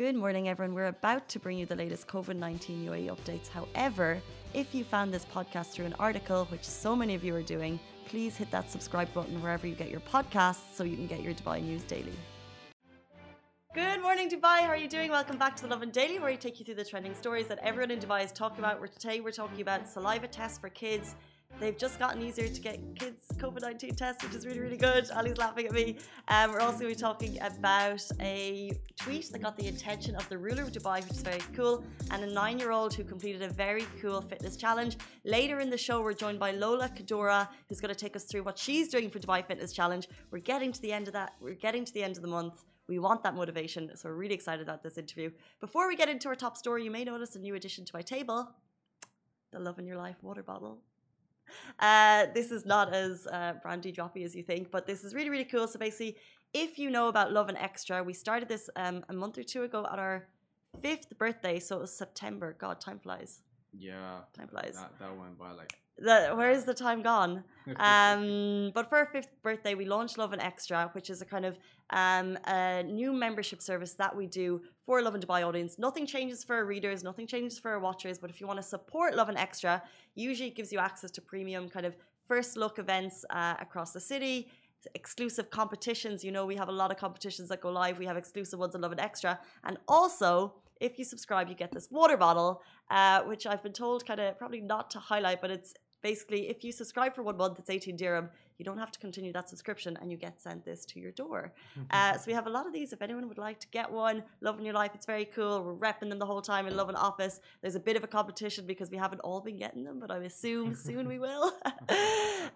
Good morning, everyone. We're about to bring you the latest COVID 19 UAE updates. However, if you found this podcast through an article, which so many of you are doing, please hit that subscribe button wherever you get your podcasts so you can get your Dubai news daily. Good morning, Dubai. How are you doing? Welcome back to the Lovin Daily, where we take you through the trending stories that everyone in Dubai is talking about. Today, we're talking about saliva tests for kids They've just gotten easier to get kids COVID 19 tests, which is really, really good. Ali's laughing at me. Um, we're also going to be talking about a tweet that got the attention of the ruler of Dubai, which is very cool, and a nine year old who completed a very cool fitness challenge. Later in the show, we're joined by Lolla Kaddoura, who's going to take us through what she's doing for Dubai Fitness Challenge. We're getting to the end of that. We're getting to the end of the month. We want that motivation, so we're really excited about this interview. Before we get into our top story, you may notice a new addition to my table the Love in Your Life water bottle. Uh, this is not as uh, brandy droppy as you think, but this is really, really cool. So basically, if you know about Lovin Extra, we started this um, a month or two ago at our fifth birthday. So it was September. God, time flies. Yeah. Time flies. That, that went by like the, where is the time gone? Um, but for our fifth birthday, we launched Lovin Extra, which is a kind of um, a new membership service that we do for Lovin Dubai audience. Nothing changes for our readers, nothing changes for our watchers. But if you want to support Lovin Extra, usually it gives you access to premium kind of first look events uh, across the city. Exclusive competitions, you know, we have a lot of competitions that go live. We have exclusive ones on and Extra, and also if you subscribe, you get this water bottle, uh, which I've been told kind of probably not to highlight, but it's basically, if you subscribe for one month, it's 18 dirham. You don't have to continue that subscription and you get sent this to your door. Uh, so we have a lot of these. If anyone would like to get one, loving your life, it's very cool. We're repping them the whole time in Lovin Office. There's a bit of a competition because we haven't all been getting them, but I assume soon we will.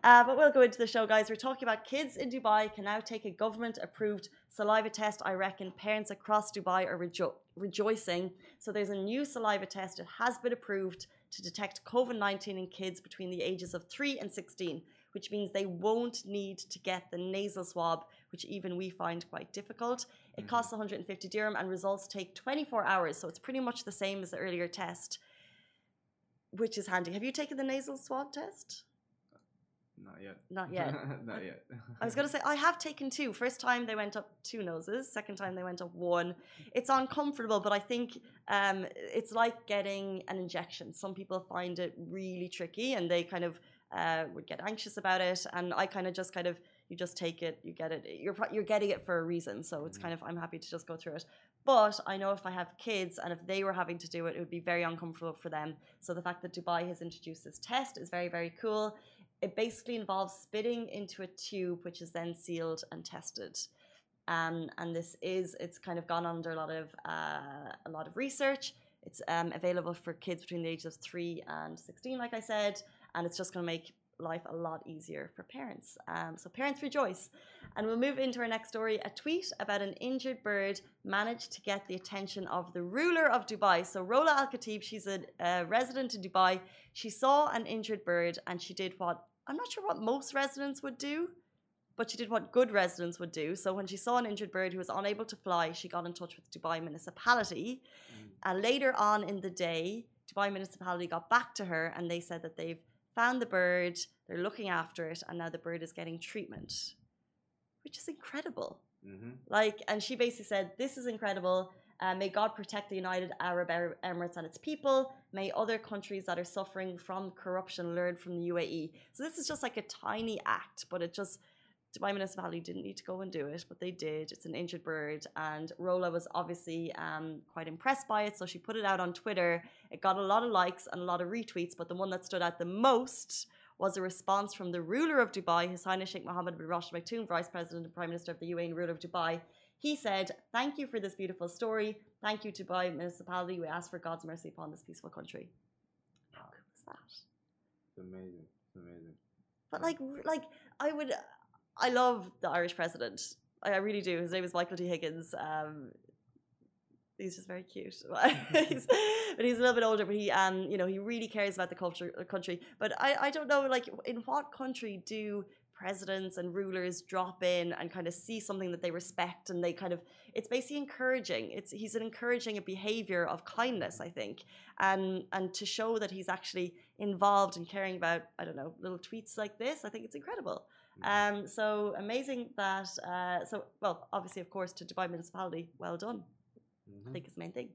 uh, but we'll go into the show, guys. We're talking about kids in Dubai can now take a government approved saliva test. I reckon parents across Dubai are rejo- rejoicing. So there's a new saliva test. It has been approved to detect COVID 19 in kids between the ages of 3 and 16, which means they won't need to get the nasal swab, which even we find quite difficult. It mm-hmm. costs 150 dirham and results take 24 hours, so it's pretty much the same as the earlier test, which is handy. Have you taken the nasal swab test? Not yet. Not yet. Not yet. I was going to say, I have taken two. First time they went up two noses, second time they went up one. It's uncomfortable, but I think um, it's like getting an injection. Some people find it really tricky and they kind of uh, would get anxious about it. And I kind of just kind of, you just take it, you get it. You're, you're getting it for a reason. So it's mm. kind of, I'm happy to just go through it. But I know if I have kids and if they were having to do it, it would be very uncomfortable for them. So the fact that Dubai has introduced this test is very, very cool. It basically involves spitting into a tube, which is then sealed and tested. Um, and this is it's kind of gone under a lot of uh, a lot of research. It's um, available for kids between the ages of three and sixteen, like I said, and it's just going to make life a lot easier for parents. Um, so parents rejoice. And we'll move into our next story. A tweet about an injured bird managed to get the attention of the ruler of Dubai. So Rola Al Khatib, she's a, a resident in Dubai. She saw an injured bird and she did what I'm not sure what most residents would do, but she did what good residents would do. So when she saw an injured bird who was unable to fly, she got in touch with Dubai municipality. Mm. And later on in the day, Dubai municipality got back to her and they said that they've found the bird, they're looking after it, and now the bird is getting treatment, which is incredible. Mm-hmm. Like, and she basically said, This is incredible. Uh, may God protect the United Arab Emirates and its people. May other countries that are suffering from corruption learn from the UAE. So this is just like a tiny act, but it just Dubai municipality didn't need to go and do it, but they did. It's an injured bird, and Rola was obviously um, quite impressed by it, so she put it out on Twitter. It got a lot of likes and a lot of retweets, but the one that stood out the most was a response from the ruler of Dubai, His Highness Sheikh Mohammed bin Rashid Al Maktoum, Vice President and Prime Minister of the UAE and ruler of Dubai. He said, Thank you for this beautiful story. Thank you to Dubai municipality. We ask for God's mercy upon this peaceful country. How cool was that? It's amazing. It's amazing. But like, like I would, I love the Irish president. I, I really do. His name is Michael D. Higgins. Um, he's just very cute. he's, but he's a little bit older. But he, um, you know, he really cares about the culture, country. But I, I don't know, like, in what country do presidents and rulers drop in and kind of see something that they respect and they kind of it's basically encouraging it's he's encouraging a behavior of kindness i think and and to show that he's actually involved in caring about i don't know little tweets like this i think it's incredible. Um so amazing that uh so well obviously of course to dubai municipality well done I think is the main thing.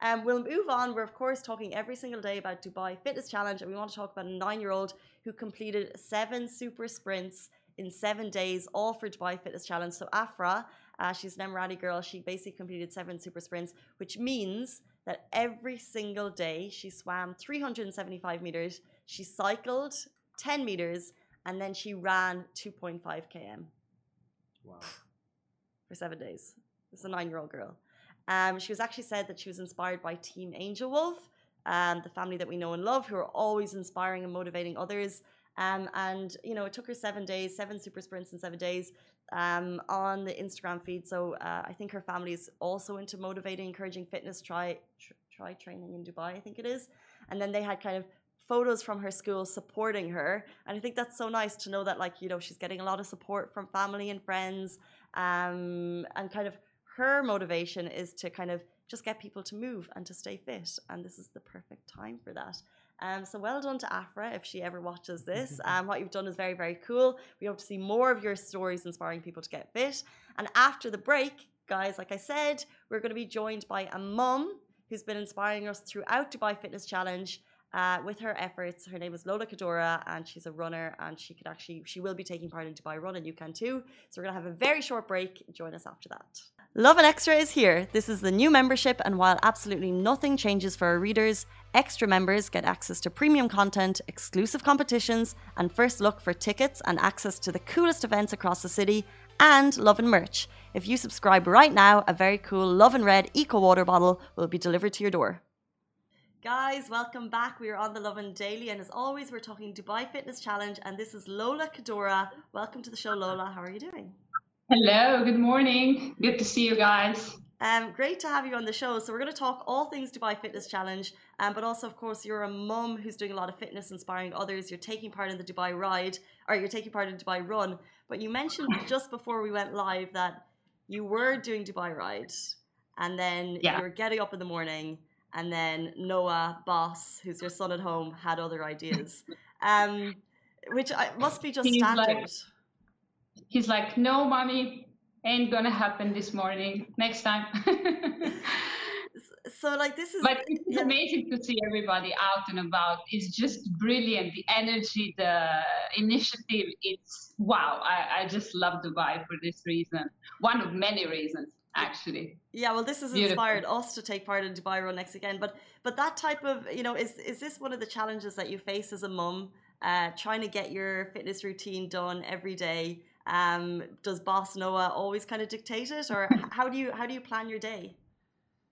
Um, we'll move on. We're, of course, talking every single day about Dubai Fitness Challenge, and we want to talk about a nine year old who completed seven super sprints in seven days, all for Dubai Fitness Challenge. So, Afra, uh, she's an Emirati girl, she basically completed seven super sprints, which means that every single day she swam 375 meters, she cycled 10 meters, and then she ran 2.5 km. Wow. For seven days. This is a nine year old girl. Um, she was actually said that she was inspired by Team Angel Wolf, um, the family that we know and love, who are always inspiring and motivating others. Um, and you know, it took her seven days, seven super sprints in seven days um, on the Instagram feed. So uh, I think her family is also into motivating, encouraging fitness. Try tr- try training in Dubai, I think it is. And then they had kind of photos from her school supporting her, and I think that's so nice to know that like you know she's getting a lot of support from family and friends, um, and kind of her motivation is to kind of just get people to move and to stay fit. And this is the perfect time for that. Um, so well done to Afra if she ever watches this. Um, what you've done is very, very cool. We hope to see more of your stories inspiring people to get fit. And after the break, guys, like I said, we're going to be joined by a mum who's been inspiring us throughout Dubai Fitness Challenge. Uh, with her efforts, her name is Lolla Kaddoura, and she's a runner, and she could actually she will be taking part in Dubai Run, and you can too. So we're gonna have a very short break. Join us after that. Lovin Extra is here. This is the new membership, and while absolutely nothing changes for our readers, extra members get access to premium content, exclusive competitions, and first look for tickets and access to the coolest events across the city, and Love and merch. If you subscribe right now, a very cool Love and Red Eco Water bottle will be delivered to your door. Guys, welcome back. We are on the Lovin Daily, and as always, we're talking Dubai Fitness Challenge, and this is Lolla Kaddoura. Welcome to the show, Lolla. How are you doing? Hello, good morning. Good to see you guys. Um, great to have you on the show. So we're going to talk all things Dubai Fitness Challenge, um, but also, of course, you're a mum who's doing a lot of fitness, inspiring others. You're taking part in the Dubai Ride, or you're taking part in Dubai Run. But you mentioned just before we went live that you were doing Dubai Ride, and then yeah. you were getting up in the morning, and then Noah, boss, who's your son at home, had other ideas, um, which I, must be just He's standard. Like he's like, no, mommy, ain't gonna happen this morning. Next time. so like this is but it's yeah. amazing to see everybody out and about it's just brilliant the energy the initiative it's wow i, I just love dubai for this reason one of many reasons actually yeah well this has Beautiful. inspired us to take part in dubai run next again but but that type of you know is is this one of the challenges that you face as a mum uh, trying to get your fitness routine done every day um, does boss Noah always kind of dictate it, or how do you how do you plan your day?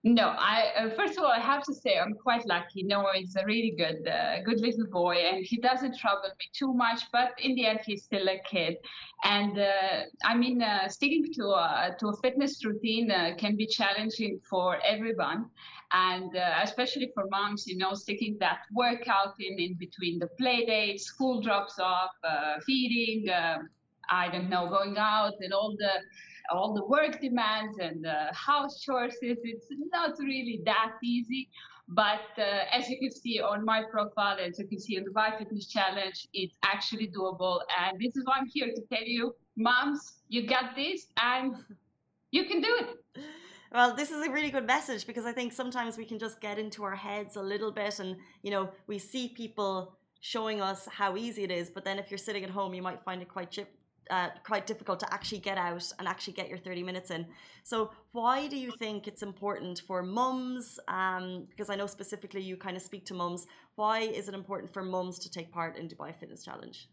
No, I uh, first of all I have to say I'm quite lucky. Noah is a really good, uh, good little boy, and he doesn't trouble me too much. But in the end, he's still a kid, and uh, I mean, uh, sticking to a to a fitness routine uh, can be challenging for everyone, and uh, especially for moms. You know, sticking that workout in in between the play dates, school drops off, feeding. I don't know, going out and all the all the work demands and the house chores. It's not really that easy. But uh, as you can see on my profile, as you can see on the Dubai Fitness Challenge, it's actually doable. And this is why I'm here to tell you, moms, you got this and you can do it. Well, this is a really good message because I think sometimes we can just get into our heads a little bit and, you know, we see people showing us how easy it is, but then if you're sitting at home, you might find it quite uh, quite difficult to actually get out and actually get your 30 minutes in. So, why do you think it's important for mums? Um, because I know specifically you kind of speak to mums. Why is it important for mums to take part in Dubai Fitness Challenge?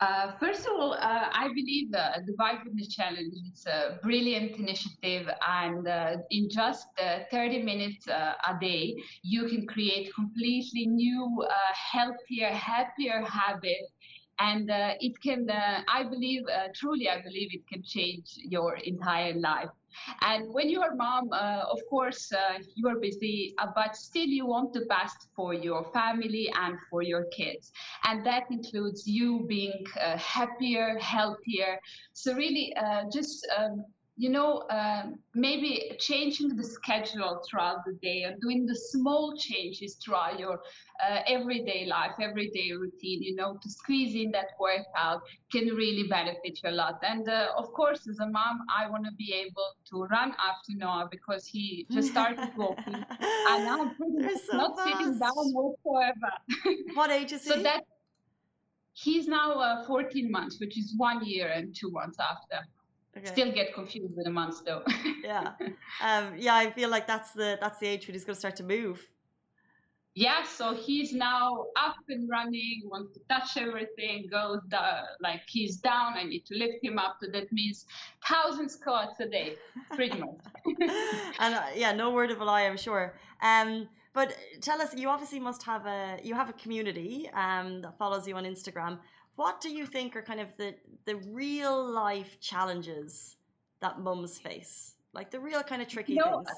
Uh, first of all, uh, I believe the Dubai Fitness Challenge is a brilliant initiative, and uh, in just uh, 30 minutes uh, a day, you can create completely new, healthier, happier habits and uh, it can uh, i believe uh, truly i believe it can change your entire life. And when you are mom uh, of course uh, you are busy uh, but still you want the best for your family and for your kids. And that includes you being happier healthier. So really just um, you know, um, maybe changing the schedule throughout the day and doing the small changes throughout your uh, everyday life, everyday routine, you know, to squeeze in that workout can really benefit you a lot. And uh, of course, as a mom, I want to be able to run after Noah because he just started walking. and I'm pretty so not sitting down whatsoever. What age is so he? that he's now uh, 14 months, which is one year and two months after. Okay. Still get confused with the months though. yeah, um, yeah. I feel like that's the that's the age when he's going to start to move. yeah, so he's now up and running, wants to touch everything, goes down, like he's down. I need to lift him up. So that means thousand squats a day, pretty much. and uh, yeah, no word of a lie, I'm sure. Um, but tell us, you obviously must have a you have a community um, that follows you on Instagram. What do you think are kind of the the real life challenges that mums face, like the real kind of tricky No, things?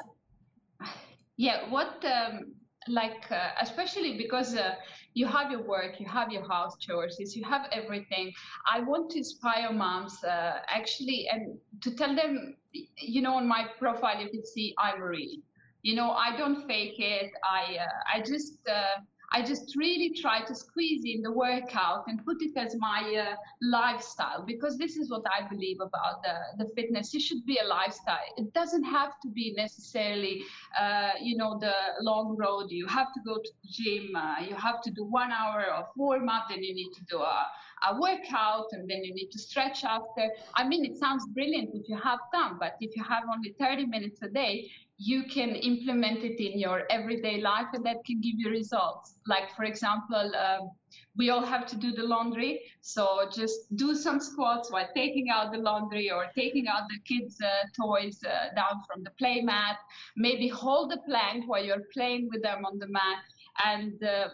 Yeah, what um, like uh, especially because uh, you have your work, you have your house chores, you have everything. I want to inspire moms uh, actually, and to tell them, you know, on my profile you can see I'm real. You know, I don't fake it. I uh, I just uh, I just really try to squeeze in the workout and put it as my uh, lifestyle because this is what I believe about the, the fitness. It should be a lifestyle. It doesn't have to be necessarily, uh, you know, the long road. You have to go to the gym. Uh, you have to do one hour of warm up, then you need to do a, a workout, and then you need to stretch after. I mean, it sounds brilliant if you have time, but if you have only 30 minutes a day, you can implement it in your everyday life and that can give you results. Like for example um, we all have to do the laundry so just do some squats while taking out the laundry or taking out the kids uh, toys uh, down from the play mat maybe hold the plank while you're playing with them on the mat. And uh,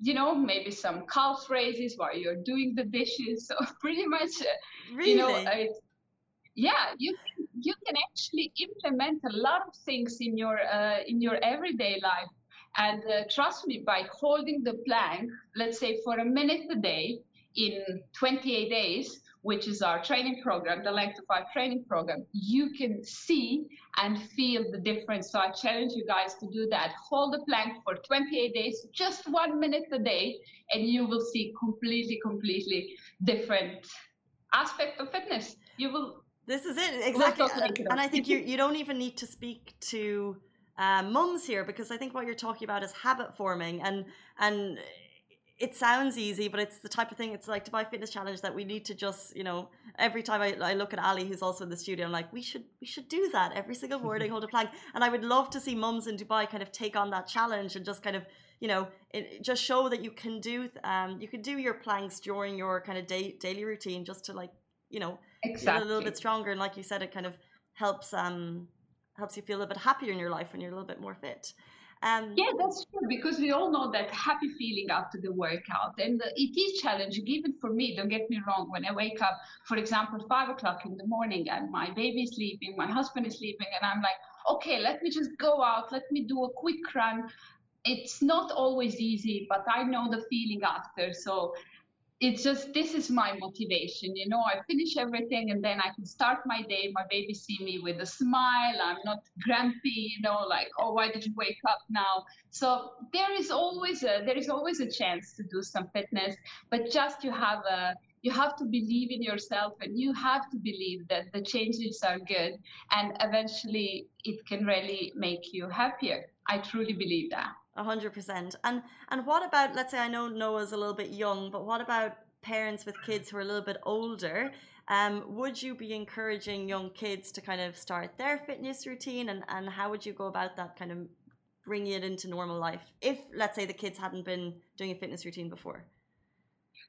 you know maybe some calf raises while you're doing the dishes so pretty much uh, Really? you know uh, yeah you can, you can actually implement a lot of things in your uh, in your everyday life and uh, trust me by holding the plank let's say for a minute a day in 28 days which is our training program the length of our training program you can see and feel the difference. So i challenge you guys to do that. Hold the plank for 28 days just one minute a day and you will see completely completely different aspect of fitness. You will This is it exactly, and I think you you don't even need to speak to um, mums here because I think what you're talking about is habit forming, and and it sounds easy, but it's the type of thing. It's like Dubai Fitness Challenge that we need to just you know every time I, I look at Ali who's also in the studio, I'm like we should we should do that every single morning, hold a plank, and I would love to see mums in Dubai kind of take on that challenge and just kind of you know it, just show that you can do um you can do your planks during your kind of day, daily routine just to like you know exactly feel a little bit stronger. And like you said it kind of helps um helps you feel a little bit happier in your life when you're a little bit more fit um Yeah, that's true because we all know that happy feeling after the workout, and it is challenging even for me. Don't get me wrong. When I wake up, for example, five o'clock in the morning, and my baby is sleeping, my husband is sleeping, and I'm like, okay, let me just go out, let me do a quick run. It's not always easy, but I know the feeling after, so it's just this is my motivation you know i finish everything and then i can start my day my baby see me with a smile i'm not grumpy you know like oh why did you wake up now? So there is always a there is always a chance to do some fitness but just you have a you have to believe in yourself and you have to believe that the changes are good and eventually it can really make you happier. I truly believe that A hundred percent. And and what about let's say I know Noah's a little bit young, but what about parents with kids who are a little bit older? Um, would you be encouraging young kids to kind of start their fitness routine and, and how would you go about that kind of bringing it into normal life if let's say the kids hadn't been doing a fitness routine before?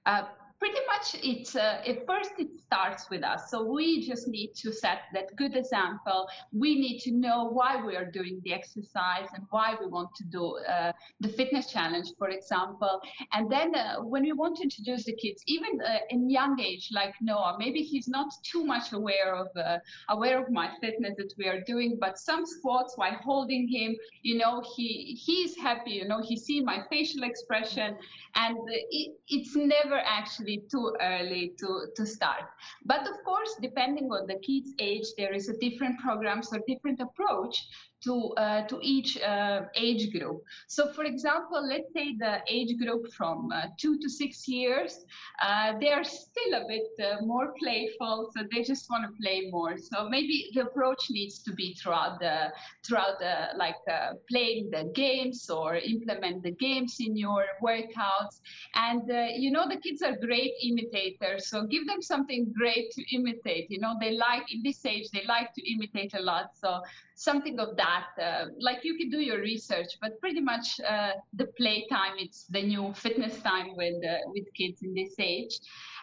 Uh, pretty much it's uh, at first it starts with us. So we just need to set that good example. We need to know why we are doing the exercise and why we want to do uh, the fitness challenge for example. And then uh, when we want to introduce the kids even uh, in young age like noah maybe he's not too much aware of uh, aware of my fitness that we are doing but some squats while holding him you know he he's happy you know he see my facial expression. And it, it's never actually too early to, to start. But of course, depending on the kid's age, there is a different programs or different approach to, uh, to each uh, age group. So, for example, let's say the age group from uh, two to six years, uh, they are still a bit uh, more playful, so they just want to play more. So maybe the approach needs to be throughout the throughout the like uh, playing the games or implement the games in your workouts. And you know the kids are great imitators, so give them something great to imitate. You know they like in this age they like to imitate a lot, so something of that. Uh, like you can do your research, but pretty much uh, the play time, it's the new fitness time with, uh, with kids in this age.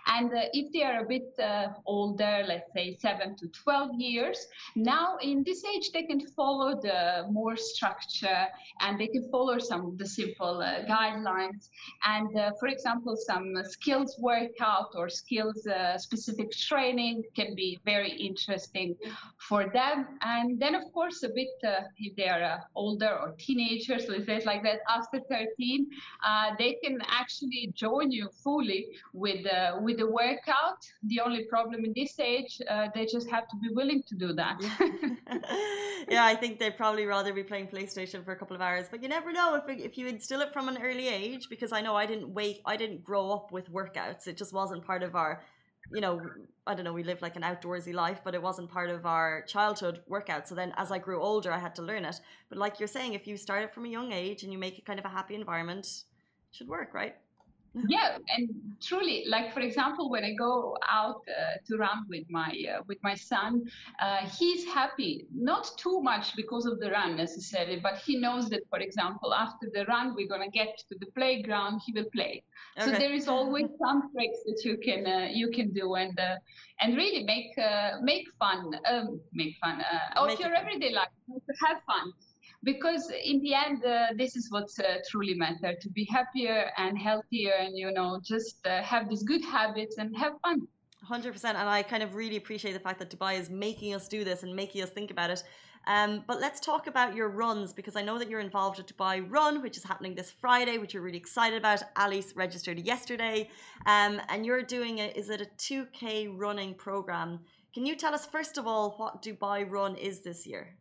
And uh, if they are a bit uh, older, let's say 7 to 12 years, now in this age they can follow the more structure and they can follow some of the simple uh, guidelines. And uh, for example, some skills workout or skills uh, specific training can be very interesting for them. And then, of course, a bit uh, if they are older or teenagers, so it's like that after 13, they can actually join you fully with, with with the workout. The only problem in this age, uh, they just have to be willing to do that. yeah, I think they'd probably rather be playing PlayStation for a couple of hours. But you never know if if you instill it from an early age. Because I know I didn't wait, I didn't grow up with workouts. It just wasn't part of our you know, I don't know, we lived like an outdoorsy life, but it wasn't part of our childhood workout. So then as I grew older, I had to learn it. But like you're saying, if you start it from a young age and you make it kind of a happy environment, it should work, right? Yeah and truly like for example when i go out uh, to run with my uh, with my son uh, he's happy not too much because of the run necessarily but he knows that for example after the run we're going to get to the playground he will play. Okay. so there is always some tricks that you can uh, you can do and uh, and really make uh, make fun um, make fun of your everyday life have fun because in the end uh, this is what uh, truly matters to be happier and healthier and you know just uh, have these good habits and have fun 100% and i kind of really appreciate the fact that dubai is making us do this and making us think about it um, but let's talk about your runs because I know that you're involved with Dubai Run, which is happening this Friday, which you're really excited about. Alice registered yesterday, um, and you're doing it. Is it a 2K running program? Can you tell us first of all what Dubai Run is this year?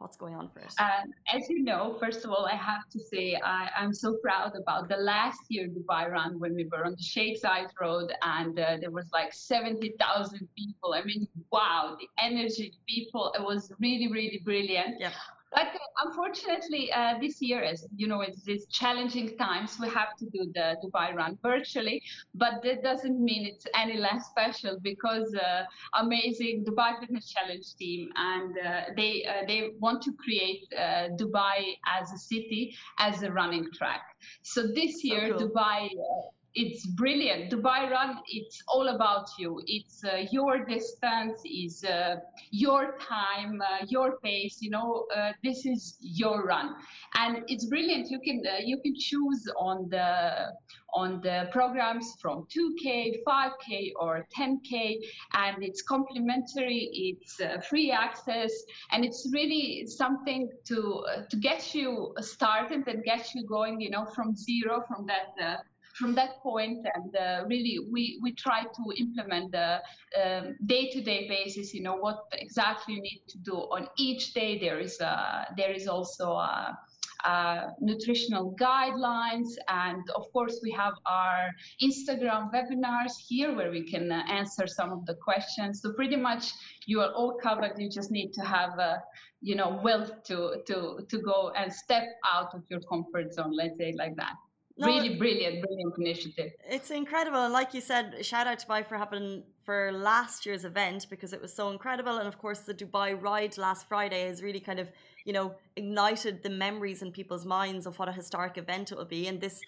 What's going on first? Um, as you know, first of all, I have to say I, am so proud about the last year Dubai Run when we were on the Sheikh Zayed Road and uh, there was like 70,000 people. I mean, wow, the energy, people, it was really, really brilliant. Yeah. But unfortunately, uh, this year, as you know, it's these challenging times. We have to do the Dubai Run virtually, but that doesn't mean it's any less special because uh, amazing Dubai Fitness Challenge team, and uh, they uh, they want to create uh, Dubai as a city as a running track. So this year, so cool. Dubai uh, it's brilliant. Dubai Run, it's all about you. It's uh, your distance, is uh, your time, uh, your pace. You know, uh, this is your run, and it's brilliant. You can uh, you can choose on the on the programs from 2K, 5K, or 10K, and it's complimentary. It's uh, free access, and it's really something to to get you started and get you going. You know, from zero, from that from that point and uh, really we, we try to implement the um, day-to-day basis you know what exactly you need to do. On each day there is a, there is also a, uh, nutritional guidelines and of course we have our instagram webinars here where we can uh, answer some of the questions. So pretty much you are all covered. You just need to have a you know will to to to go and step out of your comfort zone let's say like that no, really brilliant, brilliant initiative. It's incredible. And like you said, shout out to Dubai for happening for last year's event because it was so incredible. And of course, the Dubai ride last Friday has really kind of, you know, ignited the memories in people's minds of what a historic event it will be. And this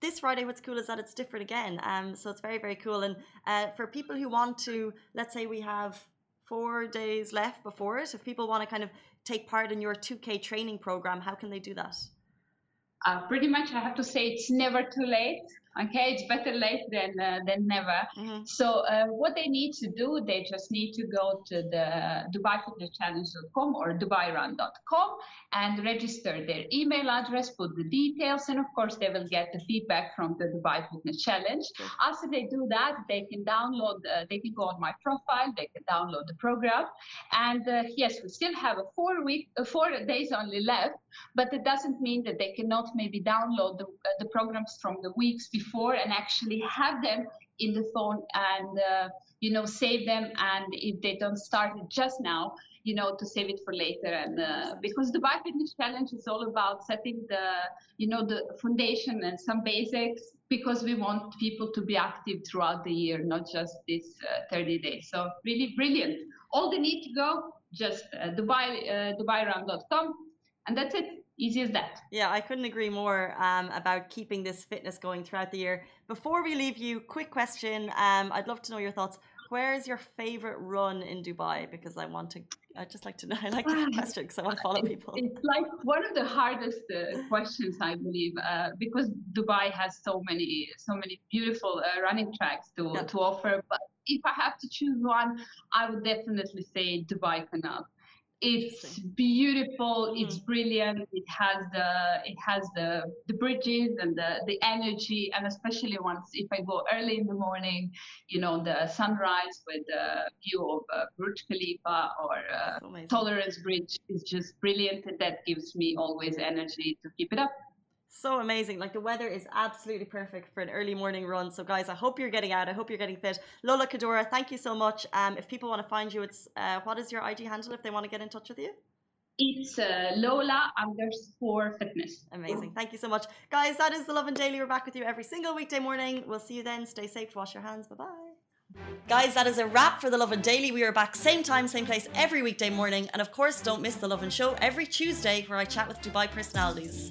this Friday, what's cool is that it's different again. Um, so it's very, very cool. And uh, for people who want to, let's say we have four days left before it, if people want to kind of take part in your 2K training program, how can they do that? Uh, pretty much I have to say it's never too late. Okay, it's better late than uh, than never. Mhm. So uh, what they need to do, they just need to go to the DubaiFitnessChallenge.com or DubaiRun.com and register their email address, put the details, and of course they will get the feedback from the Dubai Fitness Challenge. Sure. After they do that, they can download, uh, they can go on my profile, they can download the program, and uh, yes, we still have a four week, uh, four days only left, but it doesn't mean that they cannot maybe download the, uh, the programs from the weeks before and actually have them in the phone and uh, you know save them. And if they don't start it just now you know to save it for later. And uh, because the Dubai Fitness Challenge is all about setting the you know the foundation and some basics because we want people to be active throughout the year not just this uh, 30 days. So really brilliant. All they need to go just uh, dubai uh, dubairun.com and that's it easy as that Yeah, I couldn't agree more um, about keeping this fitness going throughout the year. Before we leave you, quick question. Um, I'd love to know your thoughts. Where is your favorite run in Dubai? Because I want to, I just like to know. I like this question because I want to follow people. It's like one of the hardest uh, questions, I believe, uh, because Dubai has so many, so many beautiful uh, running tracks to Yeah. to offer. But if I have to choose one, I would definitely say Dubai Canal. It's beautiful. It's brilliant. It has the it has the the bridges and the the energy, and especially once if I go early in the morning, you know the sunrise with the view of uh, Burj Khalifa or uh, Tolerance Bridge is just brilliant, and that gives me always energy to keep it up. So amazing. Like the weather is absolutely perfect for an early morning run. So guys, I hope you're getting out. I hope you're getting fit. Lolla Kaddoura, thank you so much. Um, if people want to find you, it's uh, what is your IG handle if they want to get in touch with you? It's uh, Lola underscore fitness. Amazing. Thank you so much. Guys, that is the Lovin Daily. We're back with you every single weekday morning. We'll see you then. Stay safe, wash your hands. Bye bye. Guys, that is a wrap for the Lovin Daily. We are back same time, same place every weekday morning. And of course, don't miss the Lovin Show every Tuesday where I chat with Dubai personalities.